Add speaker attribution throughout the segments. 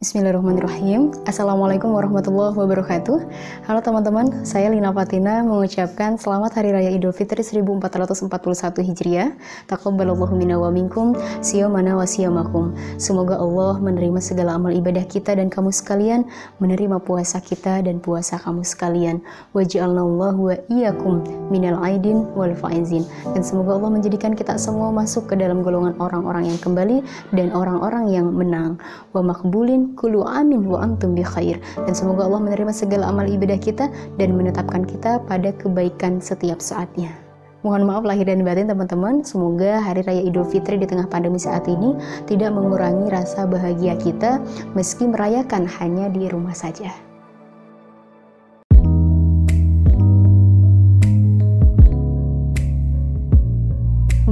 Speaker 1: Bismillahirrahmanirrahim. Assalamualaikum warahmatullahi wabarakatuh. Halo teman-teman, saya Lina Fatina mengucapkan Selamat Hari Raya Idul Fitri 1441 Hijriah. Taqabbalallahu minna wa minkum Siyamana wa siyamakum. Semoga Allah menerima segala amal ibadah kita dan kamu sekalian Menerima puasa kita dan puasa kamu sekalian. Waj'alnallahu wa iyakum minal aidin wal faizin. Dan semoga Allah menjadikan kita semua masuk ke dalam golongan orang-orang yang kembali Dan orang-orang yang menang. Wa makbulin kulu amin wa antum bi khair dan semoga Allah menerima segala amal ibadah kita dan menetapkan kita pada kebaikan setiap saatnya. Mohon maaf lahir dan batin teman-teman, semoga Hari Raya Idul Fitri di tengah pandemi saat ini tidak mengurangi rasa bahagia kita meski merayakan hanya di rumah saja.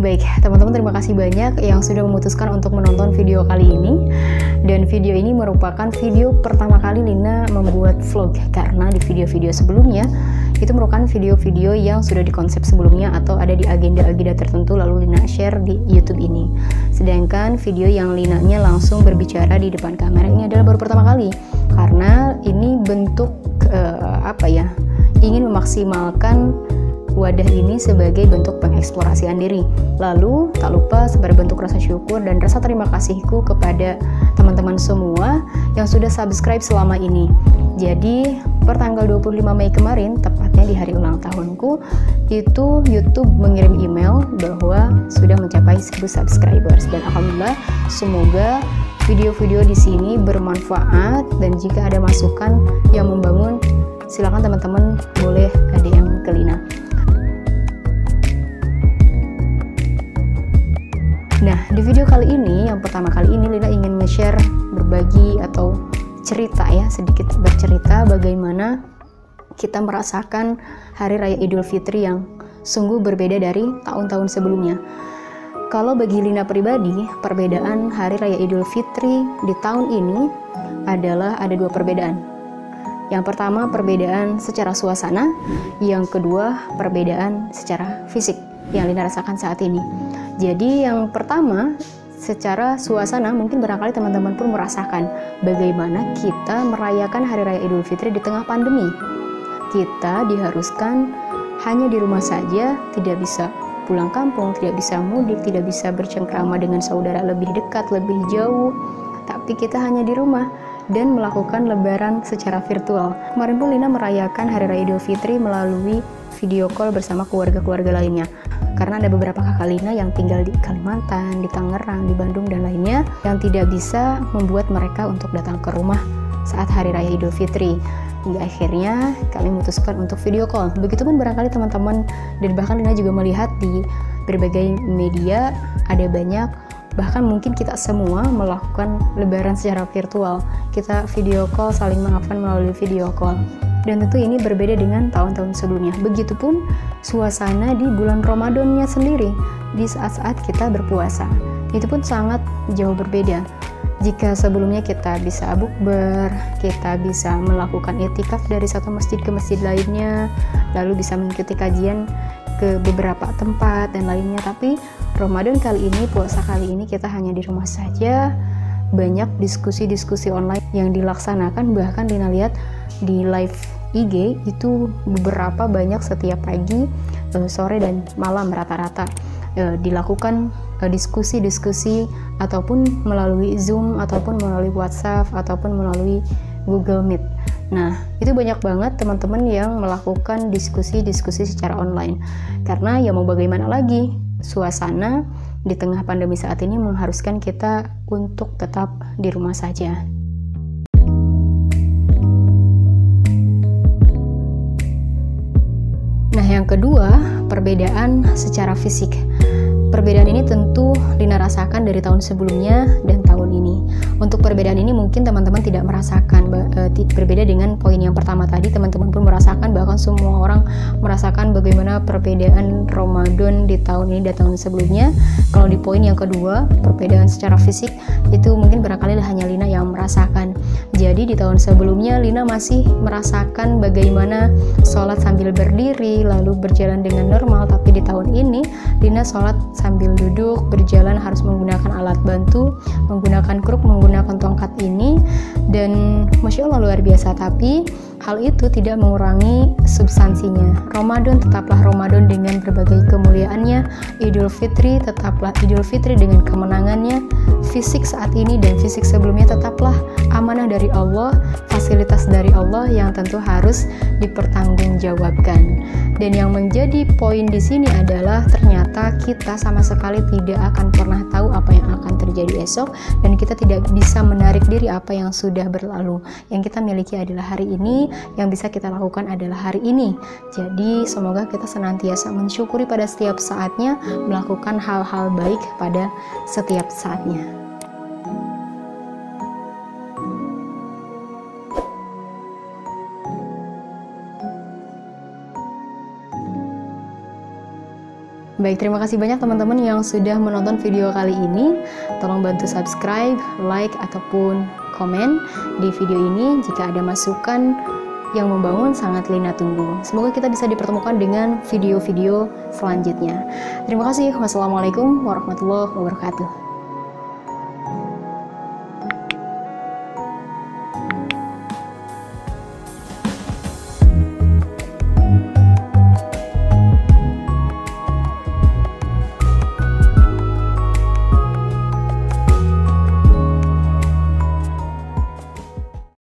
Speaker 1: Baik, teman-teman terima kasih banyak yang sudah memutuskan untuk menonton video kali ini. Dan video ini merupakan video pertama kali Lina membuat vlog karena di video-video sebelumnya itu merupakan video-video yang sudah dikonsep sebelumnya atau ada di agenda-agenda tertentu lalu Lina share di YouTube ini. Sedangkan video yang Lina-nya langsung berbicara di depan kamera ini adalah baru pertama kali karena ini bentuk uh, apa ya? ingin memaksimalkan wadah ini sebagai bentuk pengeksplorasian diri. Lalu, tak lupa sebagai bentuk rasa syukur dan rasa terima kasihku kepada teman-teman semua yang sudah subscribe selama ini. Jadi, per tanggal 25 Mei kemarin, tepatnya di hari ulang tahunku, itu YouTube mengirim email bahwa sudah mencapai 1000 subscribers dan alhamdulillah semoga video-video di sini bermanfaat dan jika ada masukan yang membangun silakan teman-teman cerita ya, sedikit bercerita bagaimana kita merasakan Hari Raya Idul Fitri yang sungguh berbeda dari tahun-tahun sebelumnya. Kalau bagi Lina pribadi, perbedaan Hari Raya Idul Fitri di tahun ini adalah ada dua perbedaan. Yang pertama, perbedaan secara suasana, yang kedua, perbedaan secara fisik yang Lina rasakan saat ini. Jadi yang pertama, secara suasana mungkin barangkali teman-teman pun merasakan bagaimana kita merayakan Hari Raya Idul Fitri di tengah pandemi. Kita diharuskan hanya di rumah saja, tidak bisa pulang kampung, tidak bisa mudik, tidak bisa bercengkrama dengan saudara lebih dekat, lebih jauh. Tapi kita hanya di rumah dan melakukan lebaran secara virtual. Kemarin pun Lina merayakan Hari Raya Idul Fitri melalui video call bersama keluarga-keluarga lainnya karena ada beberapa kakak Lina yang tinggal di Kalimantan, di Tangerang, di Bandung dan lainnya yang tidak bisa membuat mereka untuk datang ke rumah saat hari raya Idul Fitri. Hingga akhirnya kami memutuskan untuk video call. Begitupun barangkali teman-teman dan bahkan Lina juga melihat di berbagai media ada banyak bahkan mungkin kita semua melakukan lebaran secara virtual. Kita video call saling maafkan melalui video call dan tentu ini berbeda dengan tahun-tahun sebelumnya. Begitupun suasana di bulan Ramadannya sendiri di saat-saat kita berpuasa. Itu pun sangat jauh berbeda. Jika sebelumnya kita bisa bukber, kita bisa melakukan etikaf dari satu masjid ke masjid lainnya, lalu bisa mengikuti kajian ke beberapa tempat dan lainnya. Tapi Ramadan kali ini, puasa kali ini kita hanya di rumah saja. Banyak diskusi-diskusi online yang dilaksanakan bahkan Dina lihat di live IG itu beberapa banyak setiap pagi, uh, sore dan malam rata-rata uh, dilakukan uh, diskusi-diskusi ataupun melalui Zoom ataupun melalui WhatsApp ataupun melalui Google Meet. Nah, itu banyak banget teman-teman yang melakukan diskusi-diskusi secara online. Karena ya mau bagaimana lagi, suasana di tengah pandemi saat ini mengharuskan kita untuk tetap di rumah saja. Nah, yang kedua, perbedaan secara fisik. Perbedaan ini tentu Lina rasakan dari tahun sebelumnya dan tahun. Untuk perbedaan ini mungkin teman-teman tidak merasakan uh, berbeda dengan poin yang pertama tadi. Teman-teman pun merasakan bahkan semua orang merasakan bagaimana perbedaan Ramadan di tahun ini dan tahun sebelumnya. Kalau di poin yang kedua, perbedaan secara fisik itu mungkin barangkali hanya Lina yang merasakan. Jadi di tahun sebelumnya Lina masih merasakan bagaimana sholat sambil berdiri lalu berjalan dengan normal, tapi di tahun ini Lina sholat sambil duduk, berjalan harus menggunakan alat bantu, menggunakan kruk, menggunakan tongkat ini dan masya Allah luar biasa. Tapi hal itu tidak mengurangi substansinya. Ramadan tetaplah Ramadan dengan berbagai kemuliaannya, Idul Fitri tetaplah Idul Fitri dengan kemenangannya, fisik saat ini dan fisik sebelumnya tetaplah amanah dari Allah, fasilitas dari Allah yang tentu harus dipertanggungjawabkan. Dan yang menjadi poin di sini adalah ternyata kita sama sekali tidak akan pernah tahu apa yang akan terjadi esok dan kita tidak bisa menarik diri apa yang sudah berlalu. Yang kita miliki adalah hari ini, yang bisa kita lakukan adalah hari ini. Jadi semoga kita senantiasa mensyukuri pada setiap saatnya, melakukan hal-hal baik pada setiap saatnya. Baik, terima kasih banyak teman-teman yang sudah menonton video kali ini. Tolong bantu subscribe, like, ataupun komen di video ini. Jika ada masukan yang membangun, sangat Lina tunggu. Semoga kita bisa dipertemukan dengan video-video selanjutnya. Terima kasih. Wassalamualaikum warahmatullahi wabarakatuh.